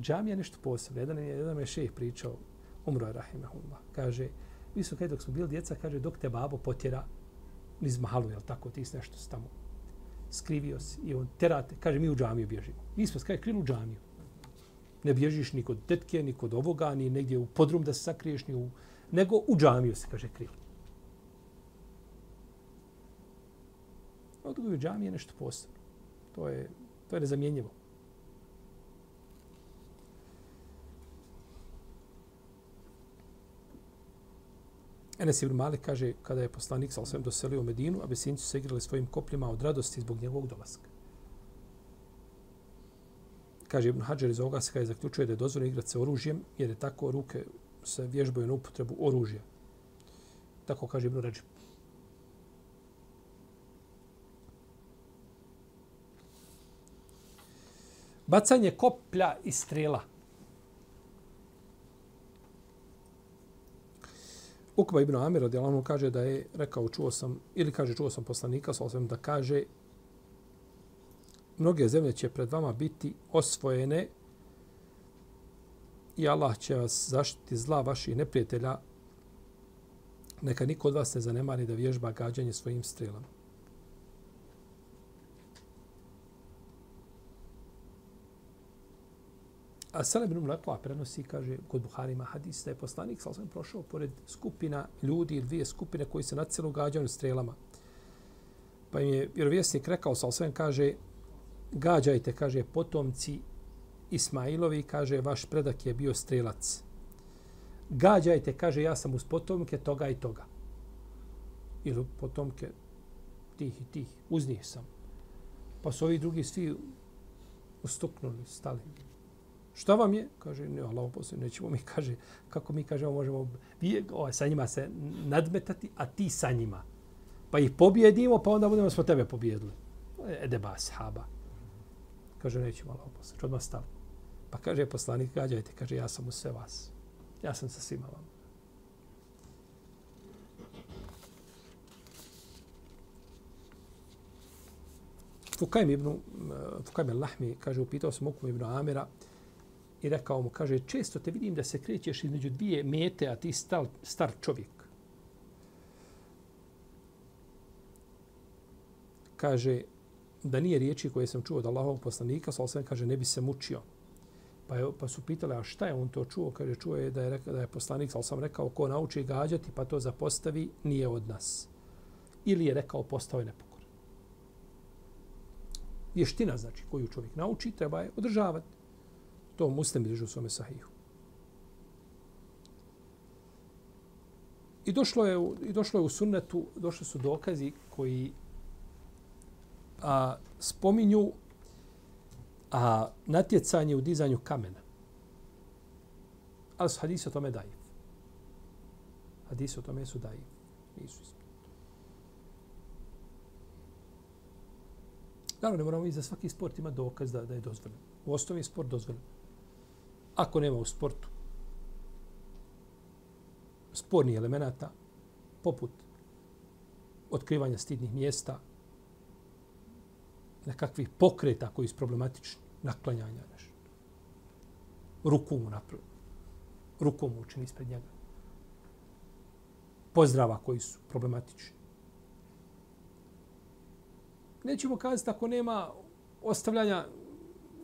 Džamija je nešto posebno. Jedan je, jedan je šeh pričao, umro je rahimahullah. Kaže, mi su, kaj dok smo bili djeca, kaže, dok te babo potjera niz mahalu, jel tako, ti si nešto tamo skrivio si i on terate, kaže, mi u džamiju bježimo. Mi smo, kaže, krili u džamiju. Ne bježiš ni kod tetke, ni kod ovoga, ni negdje u podrum da se sakriješ, ni u... nego u džamiju se, kaže, krili. Odgoj džamije je nešto posebno. To je, to je nezamjenjivo. Enes ibn Malik kaže kada je poslanik sa osvijem doselio u Medinu, a besinci se igrali svojim kopljima od radosti zbog njegovog dolaska. Kaže Ibn Hajar iz ovoga se je zaključuje da je dozvoljeno igrati se oružjem, jer je tako ruke se vježbaju na upotrebu oružja. Tako kaže Ibn Ređib. Bacanje koplja i strela. Ukba ibn Amir radi kaže da je rekao, čuo sam, ili kaže, čuo sam poslanika, sa osvijem da kaže, mnoge zemlje će pred vama biti osvojene i Allah će vas zaštiti zla vaših neprijatelja. Neka niko od vas ne zanemari da vježba gađanje svojim strelama. A Salim ibn Mlekova prenosi, kaže, kod Buhari ima hadis, da je poslanik, sal sam prošao pored skupina ljudi ili dvije skupine koji se na celu gađaju strelama. Pa im je vjerovjesnik rekao, sal sam kaže, gađajte, kaže, potomci Ismailovi, kaže, vaš predak je bio strelac. Gađajte, kaže, ja sam uz potomke toga i toga. Ili potomke tih i tih, uz njih sam. Pa su ovi drugi svi ustuknuli, stali. Šta vam je? Kaže, ne, Allah poslije, nećemo mi, kaže, kako mi kažemo, možemo vi, o, ovaj, sa njima se nadmetati, a ti sa njima. Pa ih pobjedimo, pa onda budemo smo tebe pobjedili. Edeba, sahaba. Kaže, nećemo Allah poslije, što odmah stav. Pa kaže, poslanik, gađajte, kaže, ja sam u sve vas. Ja sam sa svima vam. Fukajm ibn, eh, Fukajm al-Lahmi, kaže, upitao sam Ukum ibn Amira, i rekao mu, kaže, često te vidim da se krećeš između dvije mete, a ti star, star čovjek. Kaže, da nije riječi koje sam čuo od Allahovog poslanika, sa osvijem kaže, ne bi se mučio. Pa, je, pa su pitali, a šta je on to čuo? Kaže, čuo je da je, reka, da je poslanik, sa sam rekao, ko nauči gađati, pa to zapostavi, nije od nas. Ili je rekao, postao je nepokor. Vještina, znači, koju čovjek nauči, treba je održavati. To muslim bilježi u svome sahihu. I došlo je, i došlo je u sunnetu, došli su dokazi koji a, spominju a, natjecanje u dizanju kamena. Ali su hadisi o tome dajiv. Hadisi o tome su dajiv. Nisu ispravni. Naravno, ne moramo i za svaki sport ima dokaz da, da je dozvoljen. U osnovi je sport dozvoljen ako nema u sportu spornih elemenata, poput otkrivanja stidnih mjesta, nekakvih pokreta koji su problematični, naklanjanja nešto. Ruku mu napravi. Ruku mu učini ispred njega. Pozdrava koji su problematični. Nećemo kazati ako nema ostavljanja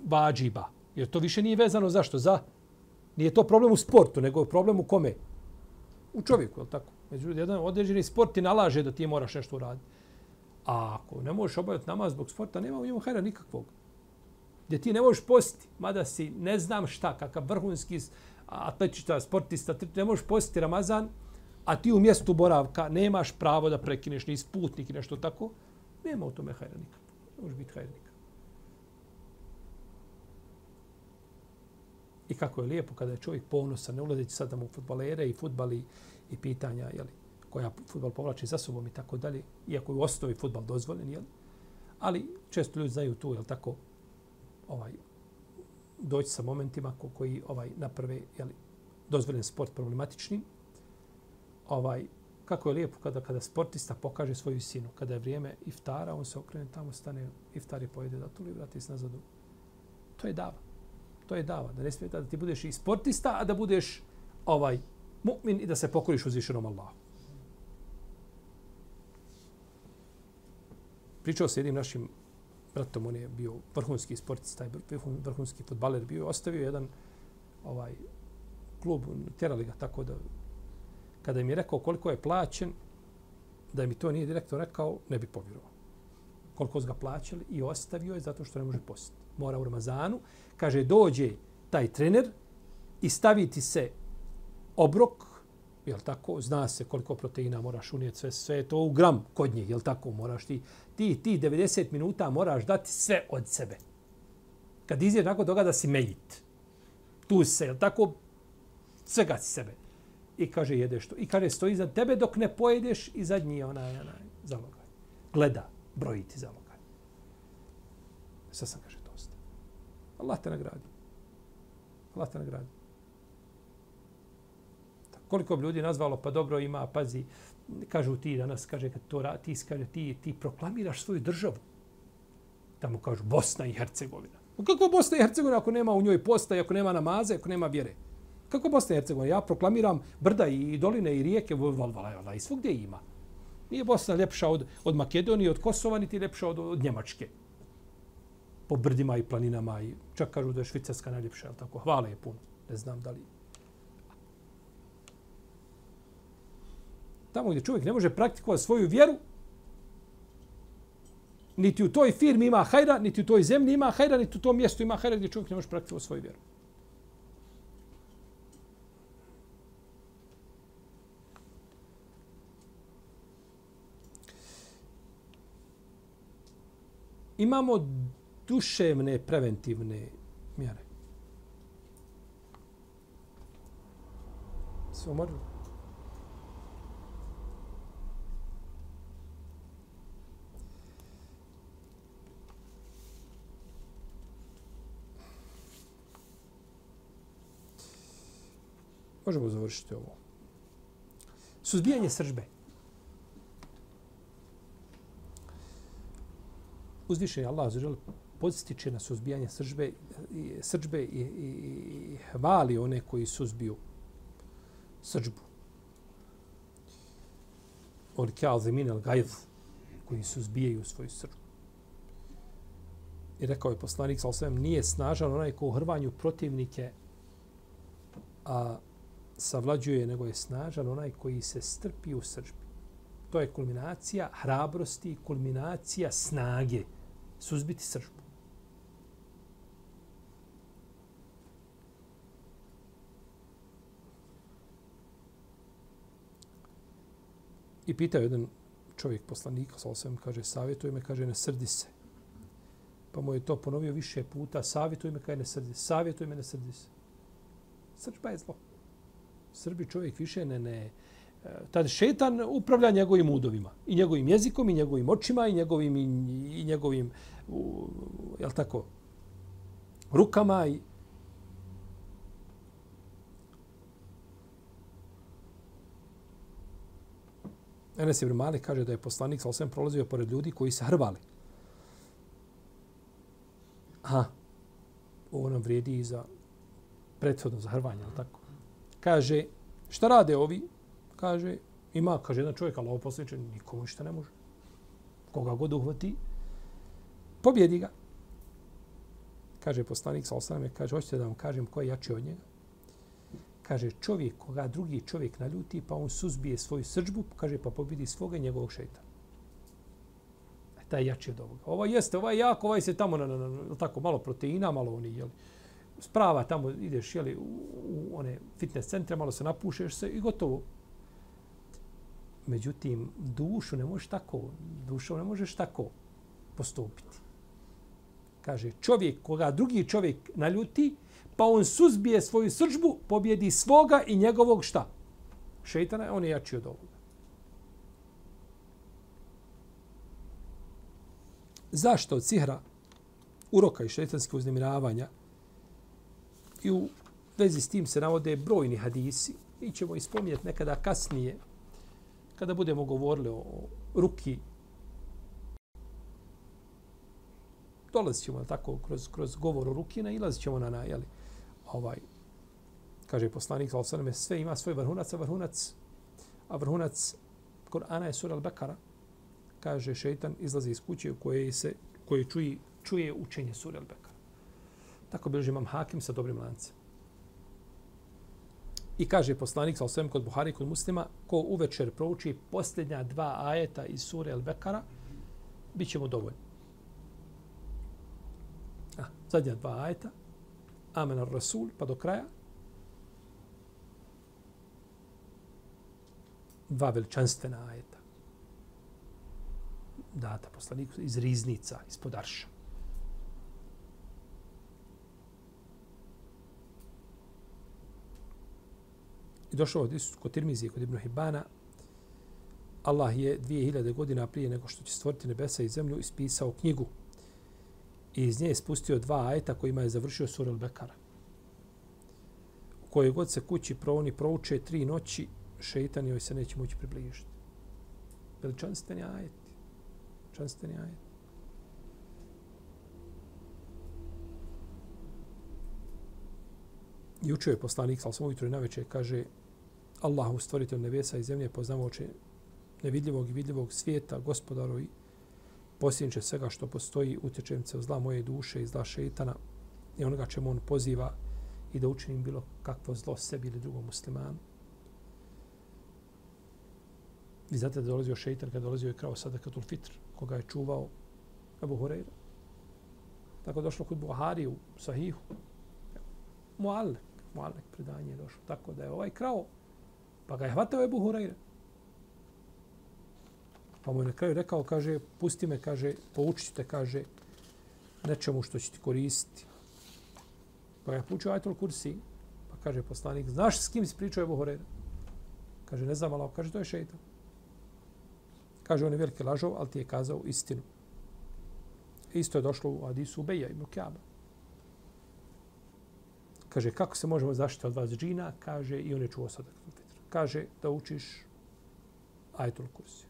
vađiba, Jer to više nije vezano zašto? Za, nije to problem u sportu, nego je problem u kome? U čovjeku, je li tako? Međutim, jedan određeni sport ti nalaže da ti moraš nešto uraditi. A ako ne možeš obaviti namaz zbog sporta, nema u njemu hajra nikakvog. Gdje ti ne možeš postiti, mada si ne znam šta, kakav vrhunski atletičta, sportista, ti ne možeš postiti Ramazan, a ti u mjestu boravka nemaš pravo da prekineš ni sputnik i nešto tako, nema u tome hajra nikakvog. Ne možeš biti hajra nikakvog. I kako je lijepo kada je čovjek ponosan, ne ulazeći sad u futbalere i futbali i pitanja, jeli, koja futbal povlači za sobom i tako dalje, iako je u osnovi futbal dozvoljen, jeli. ali često ljudi znaju tu, jel tako, ovaj, doći sa momentima ko, koji ovaj naprave jeli, dozvoljen sport problematičnim. Ovaj, kako je lijepo kada kada sportista pokaže svoju sinu, kada je vrijeme iftara, on se okrene tamo, stane, iftar i pojede da tuli, vrati se nazad. To je dava. To je dava. Da ne smije da ti budeš i sportista, a da budeš ovaj mu'min i da se pokoriš uzvišenom Allahu. Pričao se jednim našim bratom, on je bio vrhunski sportista, taj vrhunski futbaler bio, ostavio jedan ovaj klub, tjerali ga tako da kada mi je rekao koliko je plaćen, da mi to nije direktor rekao, ne bi povjerovao. Koliko su ga plaćali i ostavio je zato što ne može postiti. Mora u Ramazanu. Kaže, dođe taj trener i staviti se obrok, jel tako, zna se koliko proteina moraš unijeti, sve, sve to u gram kod nje, jel tako, moraš ti, ti, ti 90 minuta moraš dati sve od sebe. Kad izješ nakon toga da si mejit, tu se, jel tako, svega si sebe. I kaže, jedeš to. I kaže, stoji za tebe dok ne pojedeš i zadnji je onaj, onaj, zalogaj. Gleda, broji ti zalogaj. Sad sam kaže. Allah te nagradi. Allah te nagradi koliko bi ljudi nazvalo, pa dobro ima, pazi, kažu ti danas, kaže, kad to ti, kaže, ti, ti proklamiraš svoju državu. Tamo kažu Bosna i Hercegovina. Pa kako Bosna i Hercegovina ako nema u njoj posta, i ako nema namaze, ako nema vjere? Kako Bosna i Hercegovina? Ja proklamiram brda i doline i rijeke, val, val, val, i svugdje ima. Nije Bosna ljepša od, od Makedonije, od Kosova, niti ljepša od, od Njemačke. Po brdima i planinama i čak kažu da je Švicarska najljepša, tako? Hvala je puno. Ne znam da li tamo gdje čovjek ne može praktikovati svoju vjeru, niti u toj firmi ima hajra, niti u toj zemlji ima hajra, niti u tom mjestu ima hajra gdje čovjek ne može praktikovati svoju vjeru. Imamo duševne preventivne mjere. Se umorili? Možemo završiti ovo. Suzbijanje sržbe. Uzvišen je Allah zažel podstiče na suzbijanje sržbe, i, sržbe i, i, i hvali one koji suzbiju sržbu. Od kjazimin al gajz koji suzbijaju svoju sržbu. I rekao je poslanik, sa nije snažan onaj ko u hrvanju protivnike a savlađuje, nego je snažan onaj koji se strpi u srđbi. To je kulminacija hrabrosti, kulminacija snage. Suzbiti srđbu. I pitao jedan čovjek poslanika, sa osvijem, kaže, savjetuje me, kaže, ne srdi se. Pa mu je to ponovio više puta, savjetuje me, kaže, ne srdi se. Savjetuje me, ne srdi se. Srđba je zlo. Srbi čovjek više ne, ne, e, tad šetan upravlja njegovim udovima. I njegovim jezikom, i njegovim očima, i njegovim, i, i njegovim, u, jel tako, rukama. I... Enes Ibn Malik kaže da je poslanik sa osvijem prolazio pored ljudi koji se hrvali. Aha, ovo nam vrijedi i za prethodno za hrvanje, tako? kaže, šta rade ovi? Kaže, ima, kaže jedan čovjek, ali ovo posliče, nikomu ništa ne može. Koga god uhvati, pobjedi ga. Kaže poslanik sa osvijem, kaže, hoćete da vam kažem ko je jači od njega? Kaže, čovjek koga drugi čovjek naljuti, pa on suzbije svoju srđbu, kaže, pa pobidi svoga i njegovog šeitana. E, taj jači od ovoga. Ovo jeste, ovaj jako, ovaj se tamo, na, na, na, tako, malo proteina, malo oni, jeli, sprava tamo ideš, jeli, u, u one fitness centre, malo se napušeš se i gotovo. Međutim, dušu ne možeš tako, dušu ne možeš tako postupiti. Kaže, čovjek koga drugi čovjek naljuti, pa on suzbije svoju srđbu, pobjedi svoga i njegovog šta? Šeitana, on je jači od ovoga. Zašto od sihra, uroka i šeitanske uznemiravanja i u vezi s tim se navode brojni hadisi, mi ćemo ispominjati nekada kasnije, kada budemo govorili o ruki dolazit ćemo tako kroz, kroz govor o rukina, ilazit ćemo na, na jeli, ovaj, kaže poslanik, sa osaname, sve ima svoj vrhunac, a vrhunac, a vrhunac Kur'ana je sura al-Bekara, kaže šeitan, izlazi iz kuće u kojoj se, koje čuje, čuje učenje sura al-Bekara. Tako bilži imam hakim sa dobrim lancem. I kaže poslanik, sa osvijem kod Buhari, kod muslima, ko uvečer prouči posljednja dva ajeta iz sure al-Bekara, bit ćemo dovoljni. A, ah, zadnja dva ajeta. Amen ar Rasul, pa do kraja. Dva veličanstvena ajeta. Data poslaniku iz riznica, iz podarša. I došao od Isus kod Tirmizije, kod Ibn Hibana. Allah je 2000 godina prije nego što će stvoriti nebesa i zemlju ispisao knjigu i iz nje je spustio dva ajeta kojima je završio sura al-Bekara. U kojoj god se kući provoni prouče tri noći, šeitan joj se neće moći približiti. Veličanstveni ajet. Veličanstveni ajet. I učio je poslanik, ali sam ujutro i naveče, kaže Allahu stvoritelj nebesa i zemlje, poznamo oče nevidljivog i vidljivog svijeta, gospodaru i posljedniče svega što postoji, utječem se u zla moje duše i zla šeitana i onoga čemu on poziva i da učinim bilo kakvo zlo sebi ili drugom muslimanu. Vi znate da dolazio šeitan kada dolazio je krao sada katul fitr, koga je čuvao Abu Hurajra. Tako došlo kod Buhari u Sahihu. Muallek, Muallek predanje je došlo. Tako da je ovaj krao, pa ga je hvatao Abu Hurajra. Pa mu je na kraju rekao, kaže, pusti me, kaže, poučit te, kaže, nečemu što će ti koristiti. Pa je poučio Ajtul Kursi, pa kaže poslanik, znaš s kim si pričao Ebu Horeira? Kaže, ne znam, Allah, kaže, to je šeitan. Kaže, on je veliki lažov, ali ti je kazao istinu. Isto je došlo u Adisu Ubeja i Mokjaba. Kaže, kako se možemo zaštiti od vas džina? Kaže, i on je čuo sada. Kaže, da učiš Ajtul Kursi.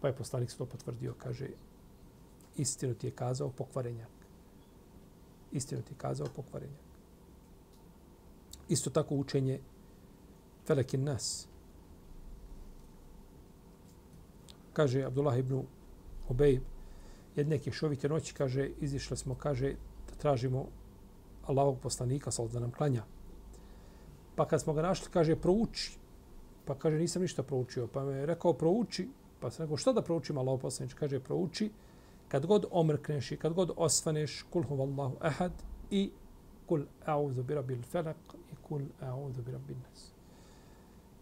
Pa je poslanik to potvrdio, kaže, istinu ti je kazao pokvarenjak. Istinu ti je kazao pokvarenjak. Isto tako učenje Felekin Nas. Kaže Abdullah ibn Ubej, jedne kješovite noći, kaže, izišli smo, kaže, da tražimo Allahog poslanika, sal da nam klanja. Pa kad smo ga našli, kaže, prouči. Pa kaže, nisam ništa proučio. Pa me je rekao, prouči, Pa se rekao, šta da proučim Allah poslanič? Kaže, prouči kad god omrkneš i kad god osvaneš, kul huvallahu ahad i kul a'udhu bi rabbil felak i kul a'udhu bi rabbil nas.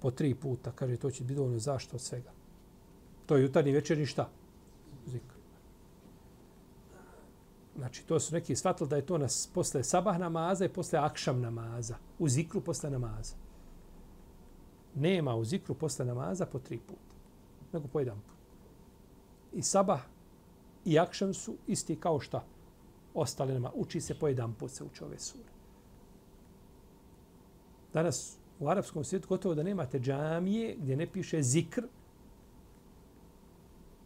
Po tri puta, kaže, to će biti dovoljno zašto od svega. To je jutarnji večernji šta? Zikr. Znači, to su neki shvatili da je to nas posle sabah namaza i posle akšam namaza. U zikru posle namaza. Nema u zikru posle namaza po tri puta nego po jedan put. I sabah i akšan su isti kao šta ostale nama. Uči se po jedan put se uče ove sure. Danas u arapskom svijetu gotovo da nemate džamije gdje ne piše zikr,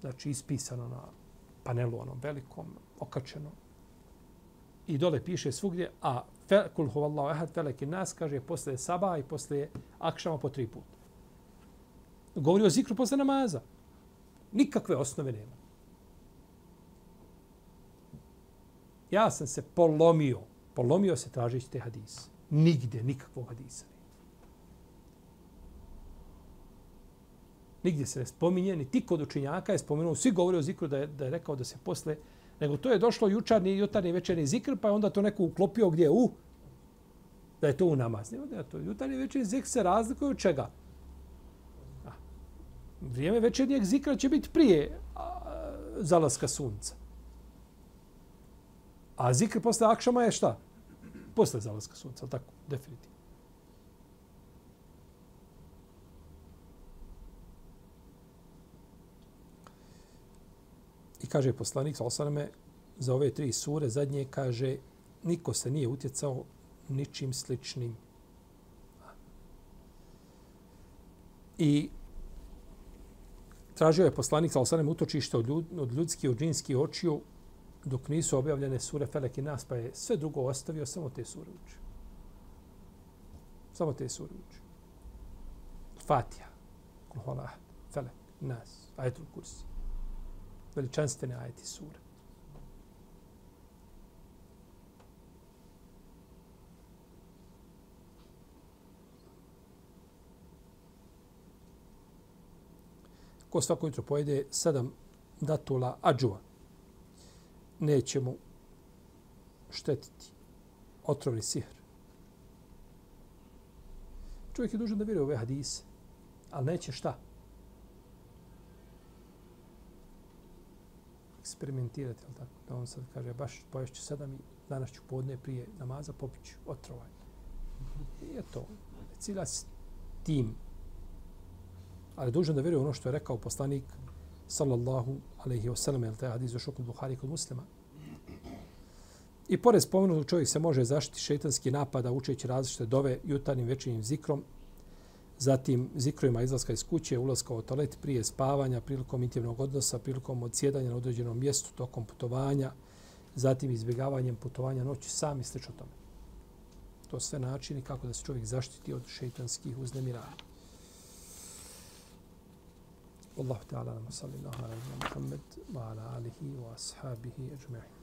znači ispisano na panelu onom velikom, okačeno. I dole piše svugdje, a kul huvallahu ehad veliki nas, kaže, posle saba i posle akšama po tri puta govori o zikru posle namaza. Nikakve osnove nema. Ja sam se polomio. Polomio se tražeći te hadise. Nigde, nikakvog hadisa. Nigdje se ne spominje, ni ti kod učinjaka je spomenuo, svi govore o zikru da je, da je rekao da se posle, nego to je došlo jučarni, jutarnji večerni zikr, pa je onda to neko uklopio gdje u, da je to u namaz. Ne, da je to jutarnji večerni zikr se razlikuje od čega? Vrijeme večernjeg zikra će biti prije zalaska sunca. A zikr posle akšama je šta? Posle zalaska sunca, tako, definitivno. I kaže poslanik sa osaname, za ove tri sure, zadnje kaže, niko se nije utjecao ničim sličnim. I tražio je poslanik sa utočište od, ljud, od ljudskih, od džinskih očiju, dok nisu objavljene sure Felek i Nas, pa je sve drugo ostavio, samo te sure uči. Samo te sure uči. Fatiha, Kulhola, Felek, Nas, Ajetul Kursi veličanstvene ajeti sure. Ko svako jutro pojede sedam datula ađuva, neće mu štetiti otrovni sihr. Čovjek je dužan da vjeruje ove hadise, ali neće šta? eksperimentirati, ali tako, da on sad kaže, baš poješću sedam i danas ću podne prije namaza popiću otrovaj. I je to. Cilja s tim. Ali dužan da vjeruje ono što je rekao poslanik sallallahu alaihi wa sallam, jer taj hadis došao kod Buhari kod muslima. I pored spomenutog čovjek se može zaštiti šeitanski napada učeći različite dove jutarnjim večernjim zikrom, zatim zikrojima izlaska iz kuće, ulaska u toalet prije spavanja, prilikom intimnog odnosa, prilikom odsjedanja na određenom mjestu tokom putovanja, zatim izbjegavanjem putovanja noći sam i slično tome. To sve načini kako da se čovjek zaštiti od šeitanskih uznemiranja. والله تعالى اللهم الله على محمد وعلى آله وأصحابه أجمعين.